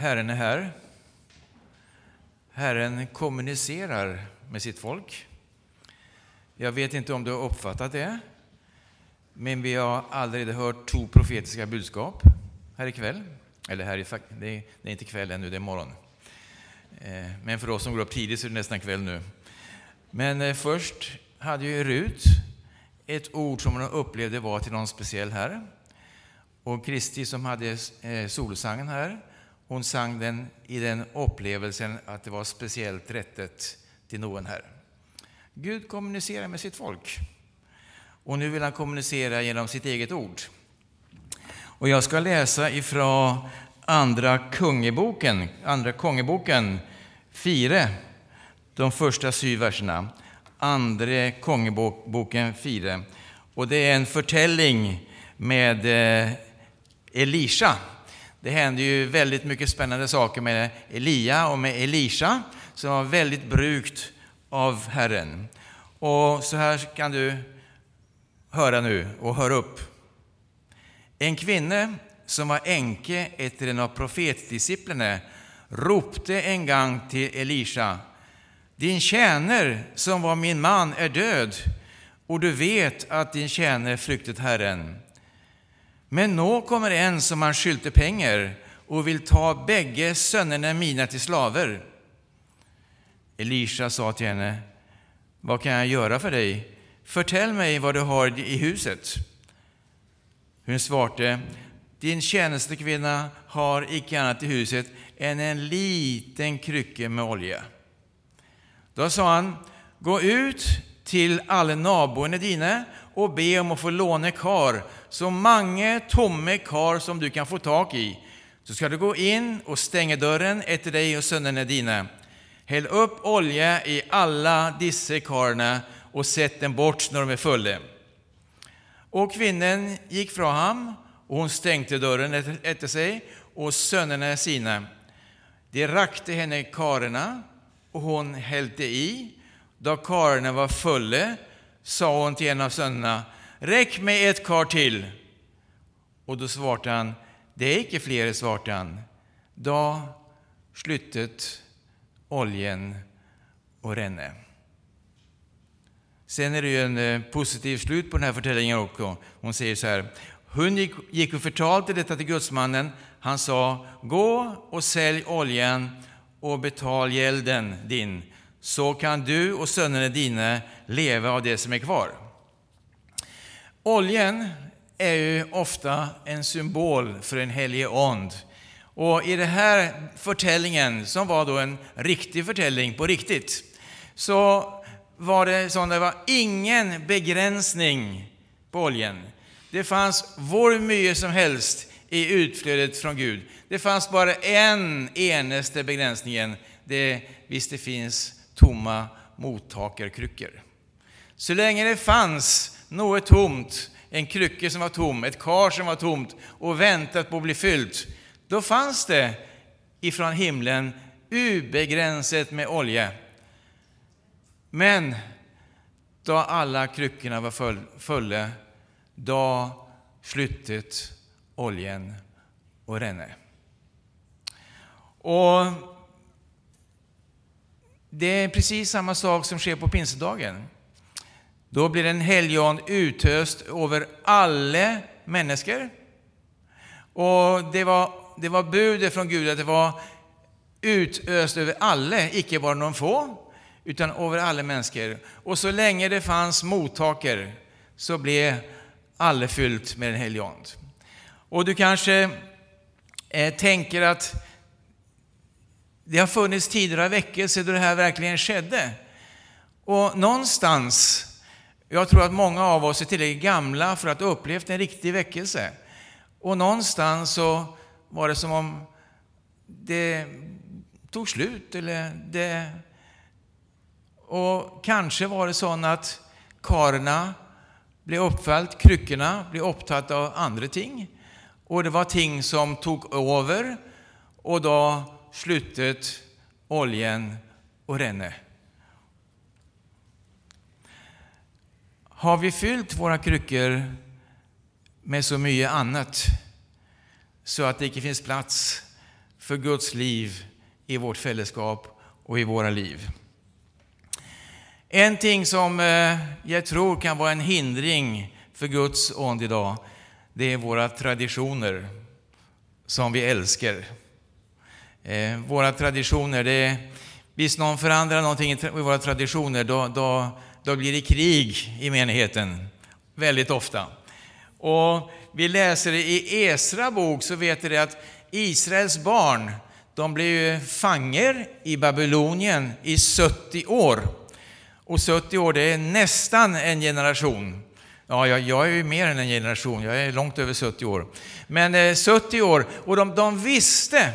Herren är här. Herren kommunicerar med sitt folk. Jag vet inte om du har uppfattat det, men vi har allerede hört två profetiska budskap här ikväll. Eller här i, det är inte kväll ännu, det är morgon. Eh, men för oss som går upp tidigt så är det nästan kväll nu. Men eh, först hade ju Rut ett ord som hon upplevde var till någon speciell här. Och Kristi som hade eh, solsangen här, hon sang den i den upplevelsen att det var speciellt rättet till någon här. Gud kommunicerar med sitt folk. Och nu vill han kommunicera genom sitt eget ord. Och jag ska läsa ifrån Andra Kungeboken, Andra Kungeboken 4, de första sju verserna. Andra Kungeboken 4. Och det är en förtälling med eh, Elisha. Det händer ju väldigt mycket spännande saker med Elia och med Elisha som var väldigt brukt av Herren. Och så här kan du höra nu och hör upp. En kvinna som var änke efter en av profetdisciplinerna ropte en gång till Elisha. Din tjäner som var min man är död och du vet att din tjäner flyktet Herren. Men nå kommer en som han skylte pengar och vill ta bägge sönerna mina till slaver. Elisha sa till henne, vad kan jag göra för dig? Förtäll mig vad du har i huset. Hon svarte, din tjänstekvinna har icke annat i huset än en liten krycka med olja. Då sa han, gå ut till alla naboerna dina och be om att få låna kar, så många tomma kar som du kan få tag i. Så ska du gå in och stänga dörren efter dig och sönerna dina. Häll upp olja i alla dessa karna och sätt den bort när de är fulla. Och kvinnan gick från ham och hon stängde dörren efter sig och sönerna sina. De rakte henne karlarna och hon hällde i. Då karlarna var fulla sa hon till en av sönerna, räck mig ett kar till. Och då svarte han, det är icke fler, svarte han. Då sluttet oljen och renne. Sen är det ju en eh, positiv slut på den här förtällningen också. Hon säger så här, hon gick, gick och förtalte detta till gudsmannen. Han sa, gå och sälj oljan och betal gälden din, så kan du och sönerna dina leva av det som är kvar. Oljan är ju ofta en symbol för en helige ond. Och i den här förtällningen, som var då en riktig förtällning på riktigt, så var det så att det var ingen begränsning på oljan. Det fanns hur mycket som helst i utflödet från Gud. Det fanns bara en enaste begränsningen, det visst det finns tomma mottagarkryckor. Så länge det fanns något tomt, en krycka som var tom, ett kar som var tomt och väntat på att bli fyllt, då fanns det ifrån himlen ubegränsat med olja. Men då alla kryckorna var fulla, då sluttet oljan och renne. Och det är precis samma sak som sker på pinsedagen. Då blir en Ande utöst över alla människor. Och det var, det var budet från Gud att det var utöst över alla, icke bara någon få, utan över alla människor. Och så länge det fanns mottaker så blev alla fyllt med den helige Ande. Och du kanske eh, tänker att det har funnits tider av väckelse då det här verkligen skedde. Och någonstans, jag tror att många av oss är tillräckligt gamla för att ha upplevt en riktig väckelse. Och någonstans så var det som om det tog slut. Eller det... Och kanske var det så att karna blev uppfällt, kryckorna blev upptagna av andra ting. Och det var ting som tog över och då slutet oljan och renne. Har vi fyllt våra kryckor med så mycket annat så att det inte finns plats för Guds liv i vårt fällskap och i våra liv. En ting som eh, jag tror kan vara en hindring för Guds ånd idag, det är våra traditioner som vi älskar. Eh, våra traditioner, det är, visst någon förändrar någonting i våra traditioner, då, då, då blir det krig i menigheten. Väldigt ofta. Och vi läser i Esra bok så vet vi att Israels barn, de blev fanger i Babylonien i 70 år. Och 70 år, det är nästan en generation. Ja, jag, jag, är ju mer än en generation, jag är långt över 70 år. Men eh, 70 år, och de, de visste,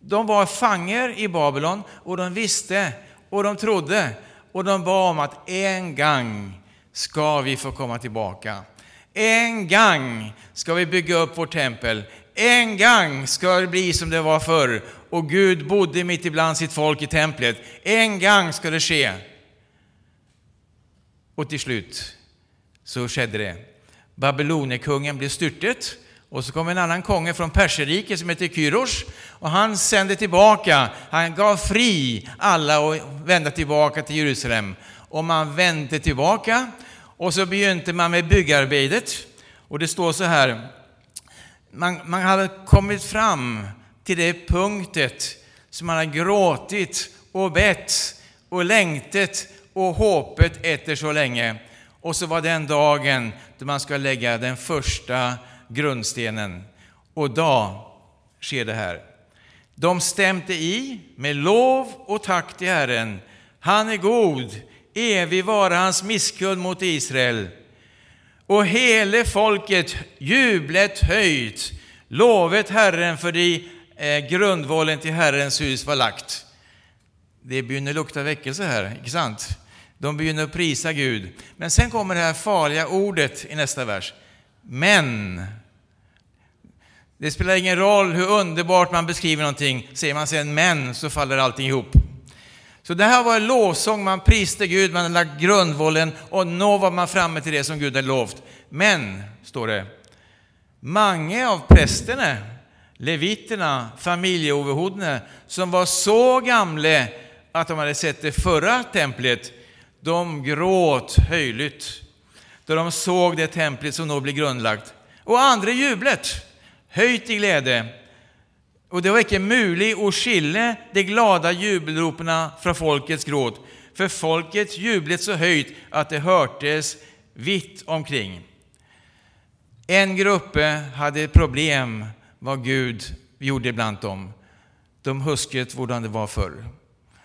de var fanger i Babylon, och de visste, och de trodde, och de bad om att en gång ska vi få komma tillbaka. En gång ska vi bygga upp vårt tempel. En gång ska det bli som det var förr och Gud bodde mitt ibland sitt folk i templet. En gång ska det ske. Och till slut så skedde det. Babylonekungen blev styrtet och så kom en annan konge från Perserriket som heter Kyros och han sände tillbaka, han gav fri alla och vända tillbaka till Jerusalem. Och man vände tillbaka och så begynte man med byggarbetet. Och det står så här, man, man hade kommit fram till det punktet som man har gråtit och bett och längtat och hoppet efter så länge. Och så var den dagen då man ska lägga den första grundstenen. Och då sker det här. De stämde i med lov och tack till Herren. Han är god, evig vara hans misskund mot Israel. Och hele folket jublet höjt, lovet Herren för de eh, grundvålen till Herrens hus var lagt. Det begynner lukta väckelse här, inte sant? De begynner prisa Gud. Men sen kommer det här farliga ordet i nästa vers. Men. Det spelar ingen roll hur underbart man beskriver någonting. Säger man sen men så faller allting ihop. Så det här var en lovsång, man priste Gud, man hade lagt grundvålen och nå var man framme till det som Gud hade lovt. Men, står det, många av prästerna, leviterna, familjeoverhodne, som var så gamla att de hade sett det förra templet, de gråt höjligt då de såg det templet som då blev grundlagt. Och andra jublet, höjt i glädje. Och det var icke möjligt att skilja de glada jubelropen från folkets gråt, för folket jublet så höjt att det hörtes vitt omkring. En grupp hade problem vad Gud gjorde bland dem. De husket hur det var förr.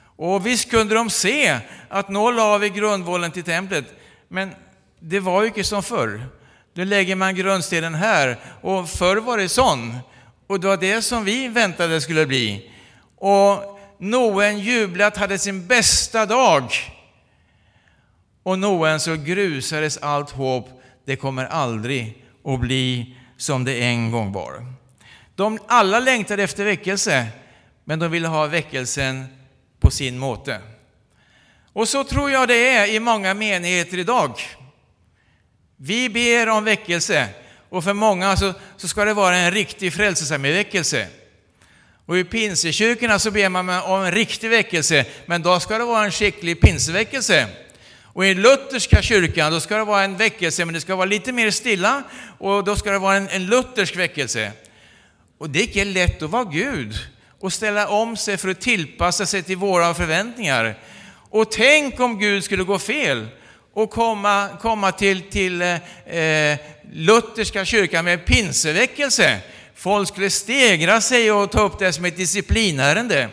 Och visst kunde de se att nå la vi grundvålen till templet, men det var ju inte som förr. Nu lägger man grundstenen här och förr var det sån. Och det var det som vi väntade skulle bli. Och Noen jublat hade sin bästa dag. Och Noen så grusades allt hopp. Det kommer aldrig att bli som det en gång var. De alla längtade efter väckelse, men de ville ha väckelsen på sin måte. Och så tror jag det är i många menigheter idag. Vi ber om väckelse och för många så, så ska det vara en riktig frälsningsarméväckelse. Och i pinsekyrkorna så ber man om en riktig väckelse, men då ska det vara en skicklig pinseväckelse. Och i lutherska kyrkan då ska det vara en väckelse, men det ska vara lite mer stilla och då ska det vara en, en luthersk väckelse. Och det är inte lätt att vara Gud och ställa om sig för att tillpassa sig till våra förväntningar. Och tänk om Gud skulle gå fel och komma, komma till, till eh, eh, lutherska kyrkan med pinseväckelse. Folk skulle stegra sig och ta upp det som ett disciplinärende.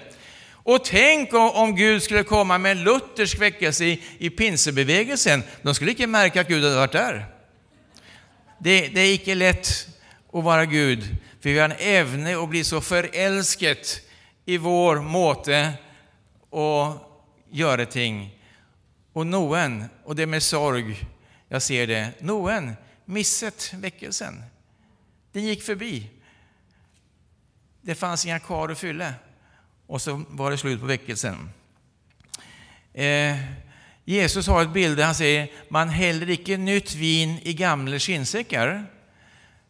Och tänk om Gud skulle komma med en luthersk väckelse i, i pinsebevägelsen. De skulle inte märka att Gud hade varit där. Det, det är icke lätt att vara Gud, för vi har en ävne att bli så förälsket i vår måte att göra ting. Och Noen, och det är med sorg jag ser det, Noen missat väckelsen. Den gick förbi. Det fanns inga kvar att fylla. Och så var det slut på väckelsen. Eh, Jesus har ett bild där han säger, man häller icke nytt vin i gamla skinnsäckar.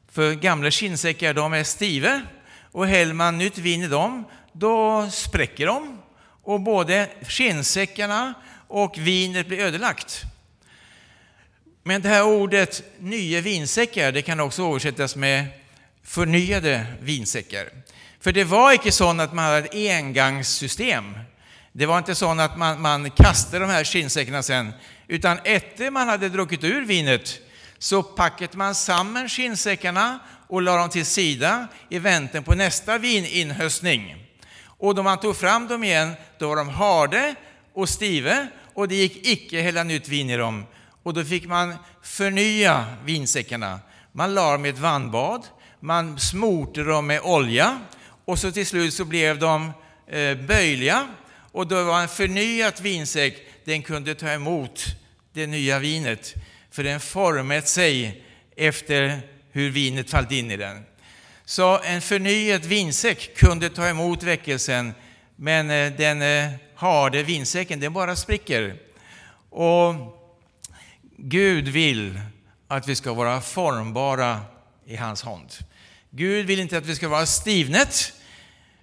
För gamla skinnsäckar de är stiva och häller man nytt vin i dem, då spräcker de och både skinnsäckarna och vinet blir ödelagt. Men det här ordet nya vinsäckar, det kan också översättas med förnyade vinsäckar. För det var inte så att man hade ett engångssystem. Det var inte så att man, man kastade de här skinnsäckarna sen, utan efter man hade druckit ur vinet så packade man samman skinnsäckarna och la dem till sida i väntan på nästa vininhöstning. Och då man tog fram dem igen, då var de harde och stive och det gick icke hälla nytt vin i dem. Och då fick man förnya vinsäckarna. Man la dem i ett vandbad, man smorte dem med olja och så till slut så blev de eh, böjliga och då var en förnyad vinsäck, den kunde ta emot det nya vinet för den format sig efter hur vinet fallit in i den. Så en förnyad vinsäck kunde ta emot väckelsen, men eh, den eh, eh, harde vinsäcken, den bara spricker. Och Gud vill att vi ska vara formbara i hans hand. Gud vill inte att vi ska vara stivnet,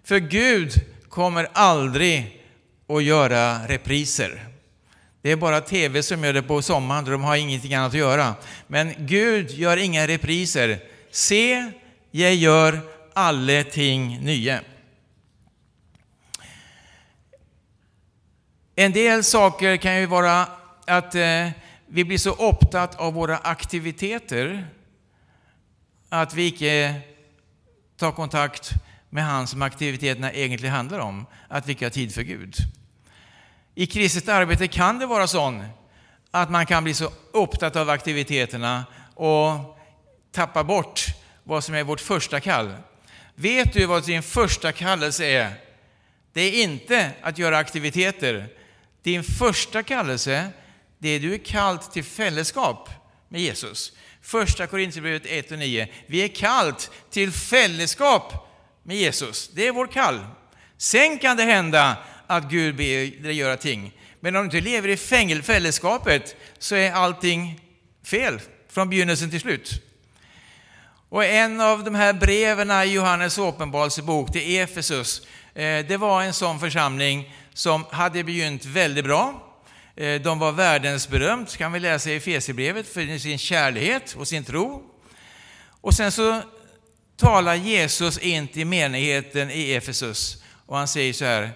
för Gud kommer aldrig att göra repriser. Det är bara tv som gör det på sommaren, de har ingenting annat att göra. Men Gud gör inga repriser. Se, jag gör alla ting nya. En del saker kan ju vara att eh, vi blir så upptatt av våra aktiviteter att vi inte tar kontakt med han som aktiviteterna egentligen handlar om, att vi inte har tid för Gud. I kristet arbete kan det vara så att man kan bli så upptatt av aktiviteterna och tappa bort vad som är vårt första kall. Vet du vad din första kallelse är? Det är inte att göra aktiviteter. Din första kallelse, det är du är kallt till fällskap med Jesus. Första Korinthierbrevet 1 och 9. Vi är kallt till fällskap med Jesus. Det är vår kall. Sen kan det hända att Gud ber dig göra ting. Men om du inte lever i fällskapet så är allting fel från begynnelsen till slut. Och en av de här breven i Johannes åpenbarelsebok till Efesus, eh, det var en sån församling som hade begynt väldigt bra. Eh, de var världens berömt, kan vi läsa i Efesierbrevet, för sin kärlighet och sin tro. Och sen så talar Jesus in till menigheten i Efesus och han säger så här,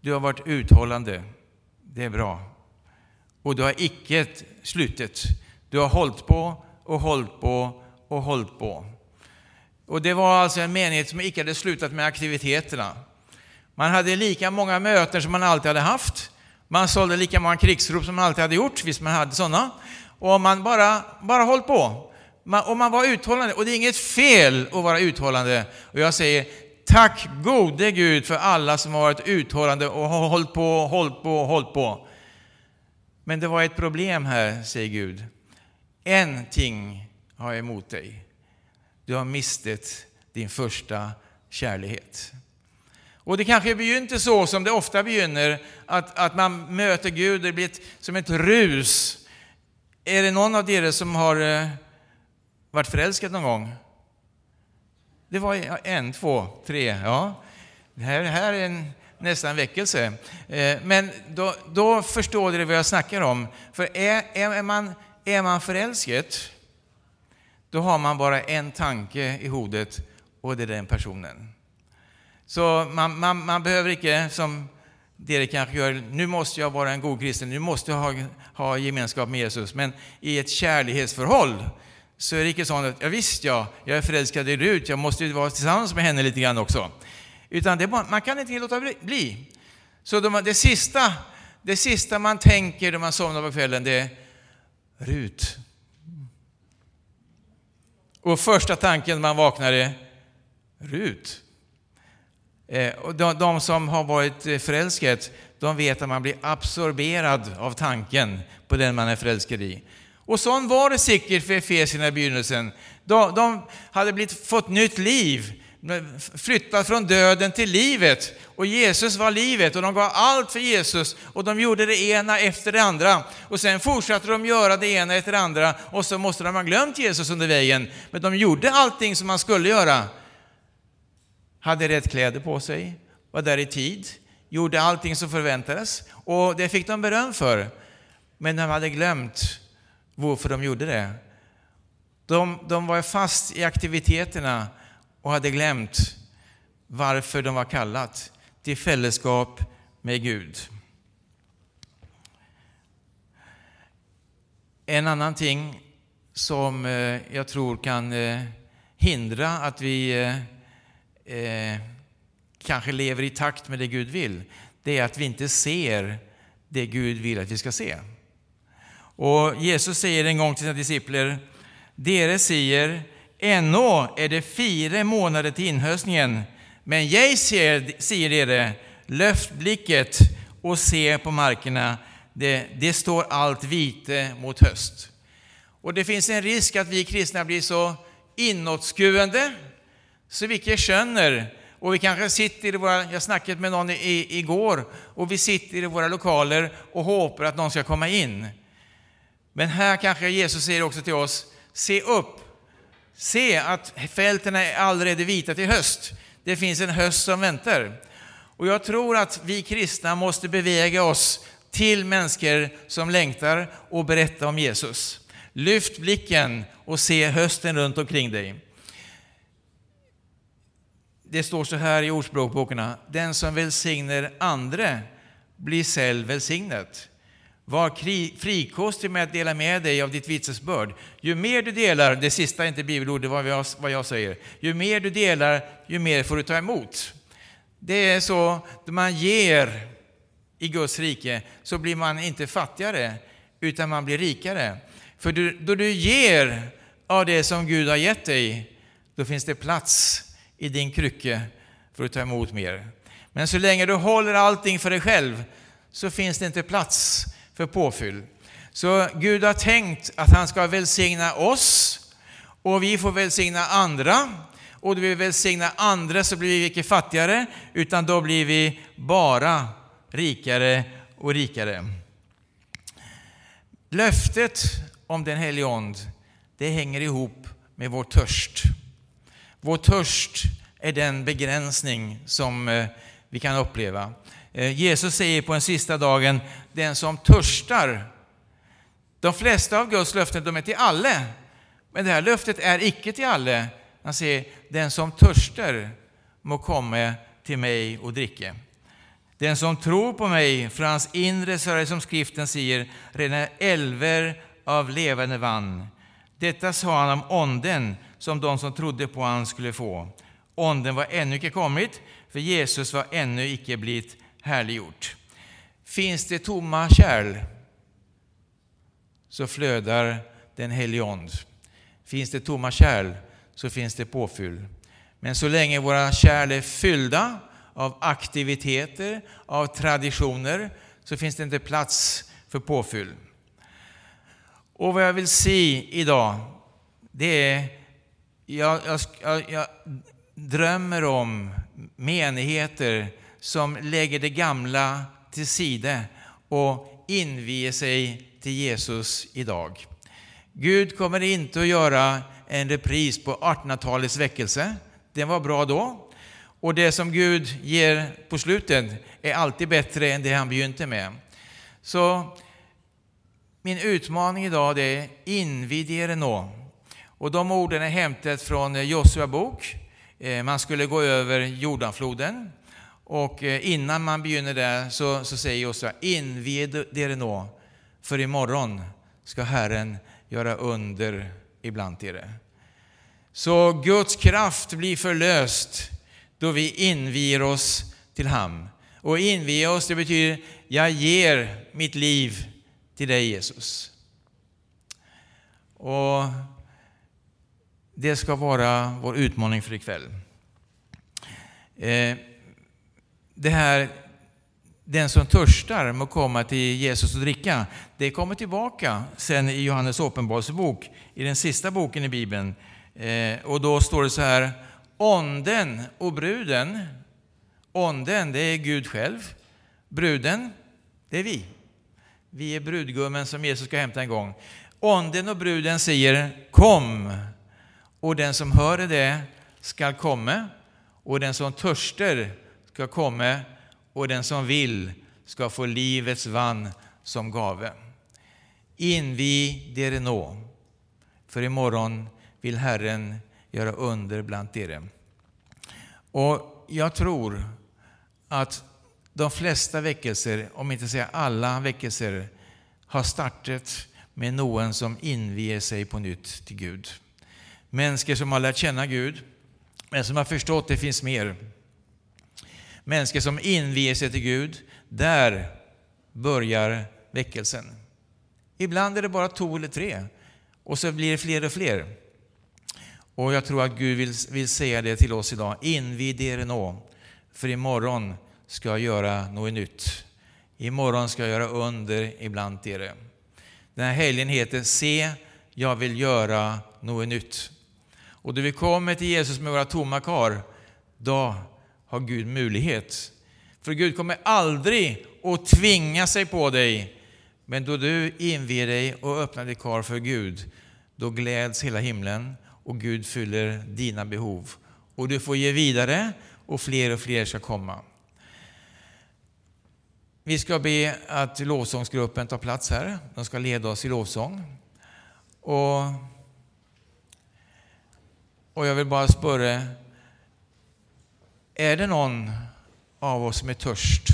du har varit uthållande, det är bra. Och du har icke slutet. Du har hållit på och hållit på och hållit på. Och det var alltså en menighet som icke hade slutat med aktiviteterna. Man hade lika många möten som man alltid hade haft. Man sålde lika många krigsrop som man alltid hade gjort, visst man hade sådana. Och man bara, bara håll på. Man, och man var uthållande. Och det är inget fel att vara uthållande. Och jag säger, tack gode Gud för alla som har varit uthållande och har hållit på, hållit på, hållit på. Men det var ett problem här, säger Gud. En ting har jag emot dig. Du har mistet din första kärlighet. Och det kanske begynte så som det ofta begynner, att, att man möter Gud, det blir ett, som ett rus. Är det någon av er som har eh, varit förälskad någon gång? Det var en, två, tre, ja. Det här, här är en, nästan en väckelse. Eh, men då, då förstår ni vad jag snackar om. För är, är, man, är man förälskad, då har man bara en tanke i huvudet och det är den personen. Så man, man, man behöver inte, som det kanske gör, nu måste jag vara en god kristen, nu måste jag ha, ha gemenskap med Jesus. Men i ett kärleksförhåll så är det inte så att, ja visst ja, jag är förälskad i Rut, jag måste ju vara tillsammans med henne lite grann också. Utan det man kan inte låta bli. Så de, det, sista, det sista man tänker när man somnar på kvällen, det är Rut. Och första tanken när man vaknar är Rut. Eh, och de, de, som har varit eh, förälskade, de vet att man blir absorberad av tanken på den man är förälskad i. Och så var det säkert för Efesierna i begynnelsen. De, de hade blivit, fått nytt liv, flyttat från döden till livet. Och Jesus var livet och de gav allt för Jesus och de gjorde det ena efter det andra. Och sen fortsatte de göra det ena efter det andra och så måste de ha glömt Jesus under vägen. Men de gjorde allting som man skulle göra hade rätt kläder på sig, var där i tid, gjorde allting som förväntades. Och det fick de beröm för. Men de hade glömt varför de gjorde det. De, de var fast i aktiviteterna och hade glömt varför de var kallat till fällskap med Gud. En annan ting som eh, jag tror kan eh, hindra att vi eh, eh, kanske lever i takt med det Gud vill, det är att vi inte ser det Gud vill att vi ska se. Och Jesus säger en gång till sina discipler, Dere säger, ännu är det fyra månader till inhöstningen, men jag ser, säger dere, löft blicket och se på markerna, det, det står allt vite mot höst. Och det finns en risk att vi kristna blir så inåtskuende så vi inte och vi kanske sitter i våra, jag snackade med någon i, igår, och vi sitter i våra lokaler och hoppas att någon ska komma in. Men här kanske Jesus säger också till oss, se upp, se att fälten är alldeles vita till höst. Det finns en höst som väntar. Och jag tror att vi kristna måste beväga oss till människor som längtar och berätta om Jesus. Lyft blicken och se hösten runt omkring dig. Det står så här i Ordspråkbokarna, den som välsignar andra blir själv välsignad. Var frikostig med att dela med dig av ditt vittnesbörd. Ju mer du delar, det sista är inte bibelord, det var vad jag säger. Ju mer du delar, ju mer får du ta emot. Det är så, när man ger i Guds rike så blir man inte fattigare, utan man blir rikare. För du, då du ger av det som Gud har gett dig, då finns det plats i din krycke för att ta emot mer. Men så länge du håller allting för dig själv så finns det inte plats för påfyll. Så Gud har tänkt att han ska välsigna oss och vi får välsigna andra. Och då vi välsignar andra så blir vi inte fattigare utan då blir vi bara rikare och rikare. Löftet om den helige Ande, det hänger ihop med vår törst. Vår törst är den begränsning som eh, vi kan uppleva. Eh, Jesus säger på den sista dagen, den som törstar. De flesta av Guds löften de är till alla, men det här löftet är icke till alla. Han säger, den som törstar må komma till mig och dricka. Den som tror på mig, för hans inre så är det som skriften säger, redan älver av levande vann. Detta sa han om onden som de som trodde på honom skulle få. Onden var ännu icke kommit, för Jesus var ännu icke blivit härliggjort. Finns det tomma kärl så flödar den helige ond. Finns det tomma kärl så finns det påfyll. Men så länge våra kärl är fyllda av aktiviteter, av traditioner, så finns det inte plats för påfyll. Och vad jag vill se idag, det är, jag, jag, jag drömmer om menigheter som lägger det gamla till sida och inviger sig till Jesus idag. Gud kommer inte att göra en repris på 1800-talets väckelse. Den var bra då. Och det som Gud ger på slutet är alltid bättre än det han begynte med. Så min utmaning idag är invid er nå. Och de orden är hämtade från eh, Josua bok. Eh, man skulle gå över Jordanfloden. Och eh, innan man begynner där så, så säger Josua, invid er nå, för imorgon ska Herren göra under ibland er. Så Guds kraft blir förlöst då vi inviger oss till ham. Och inviga oss, det betyder jag ger mitt liv till dig Jesus. Och det ska vara vår utmaning för ikväll. Eh, det här, den som törstar må komma till Jesus och dricka. Det kommer tillbaka sen i Johannes uppenbarelsebok, i den sista boken i Bibeln. Eh, och då står det så här, onden och bruden, onden det är Gud själv, bruden det är vi. Vi är brudgummen som Jesus ska hämta en gång. Onden och bruden säger kom och den som hör det skall komma Och den som törster ska komma och den som vill ska få livets vann som gave. Invig dere nå, för imorgon vill Herren göra under bland er. Och jag tror att de flesta väckelser, om inte säga alla väckelser, har startat med någon som inviger sig på nytt till Gud. Människor som har lärt känna Gud, men som har förstått att det finns mer. Människor som inviger sig till Gud, där börjar väckelsen. Ibland är det bara två eller tre, och så blir det fler och fler. Och jag tror att Gud vill, vill säga det till oss idag. Invid er nå, för imorgon ska jag göra något nytt. Imorgon ska jag göra under ibland er. Den här helgen heter Se, jag vill göra något nytt. Och då vi kommer till Jesus med våra tomma kar, då har Gud möjlighet. För Gud kommer aldrig att tvinga sig på dig. Men då du inviger dig och öppnar ditt kar för Gud, då gläds hela himlen och Gud fyller dina behov. Och du får ge vidare och fler och fler ska komma. Vi ska be att lovsångsgruppen tar plats här. De ska leda oss i lovsång. Och, och jag vill bara spöra, är det någon av oss som är törst?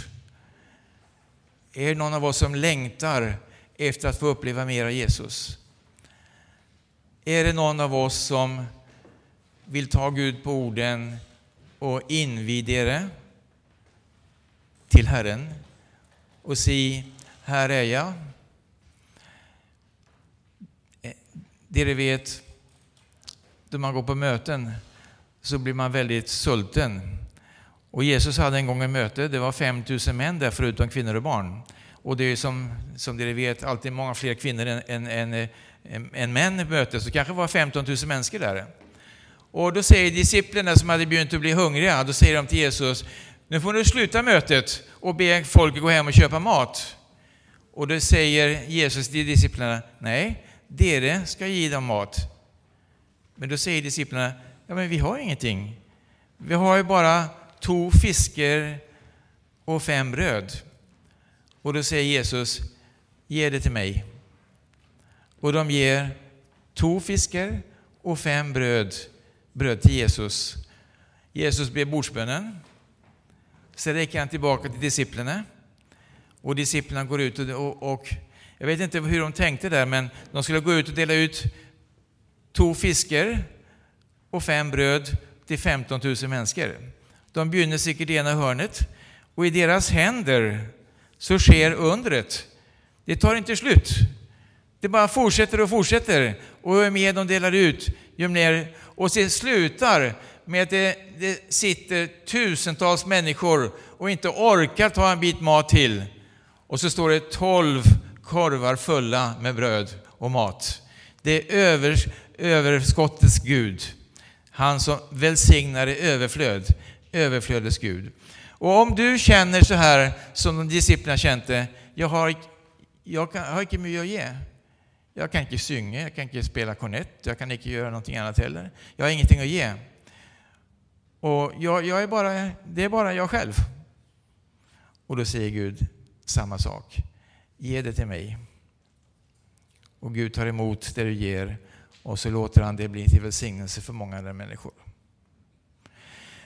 Är det någon av oss som längtar efter att få uppleva mer av Jesus? Är det någon av oss som vill ta Gud på orden och invidera till Herren och säga, här är jag. Eh, det vet, då man går på möten så blir man väldigt sulten. Och Jesus hade en gång ett möte, det var 5000 män där förutom kvinnor och barn. Och det är som, som ni vet alltid många fler kvinnor än, än, än, än män i mötet, så kanske var 15 000 människor där. Och då säger disciplerna som hade bjudit att bli hungriga, då säger de till Jesus, nu får du sluta mötet och be folk gå hem och köpa mat. Och då säger Jesus till disciplerna, nej, dere ska ge dem mat. Men då säger disciplerna, ja men vi har ingenting. Vi har ju bara två fiskar och fem bröd. Och då säger Jesus, ge det till mig. Och de ger två fiskar och fem bröd, bröd till Jesus. Jesus ber bordsbönen. Sen räcker han tillbaka till disciplerna. Och disciplerna går ut och, och, jag vet inte hur de tänkte där, men de skulle gå ut och dela ut tog fiskar och fem bröd till 15 000 människor. De begynner säkert i ena hörnet och i deras händer så sker undret. Det tar inte slut. Det bara fortsätter och fortsätter. Och ju mer de delar ut, ju mer... Och det slutar med att det, det sitter tusentals människor och inte orkar ta en bit mat till. Och så står det tolv korvar fulla med bröd och mat. Det är överskottets Gud. Han som välsignar i överflöd. Överflödets Gud. Och om du känner så här som disciplinerna kände, jag har, jag, kan, jag har inte mycket att ge. Jag kan inte synge, jag kan inte spela kornett, jag kan inte göra någonting annat heller. Jag har ingenting att ge. Och jag, jag är bara, det är bara jag själv. Och då säger Gud samma sak. Ge det till mig. Och Gud tar emot det du ger och så låter han det bli till välsignelse för många andra människor.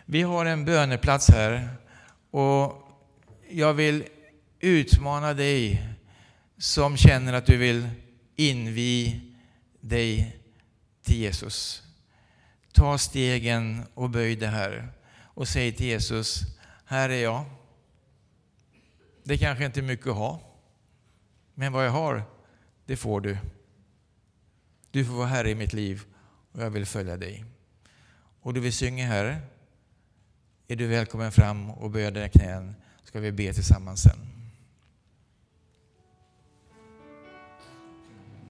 Vi har en böneplats här och jag vill utmana dig som känner att du vill invi dig till Jesus. Ta stegen och böj det här och säg till Jesus, här är jag. Det kanske inte är mycket att ha, men vad jag har, det får du. Du får vara Herre i mitt liv och jag vill följa dig. Och du vill synga här, är du välkommen fram och böja dina knän, ska vi be tillsammans sen.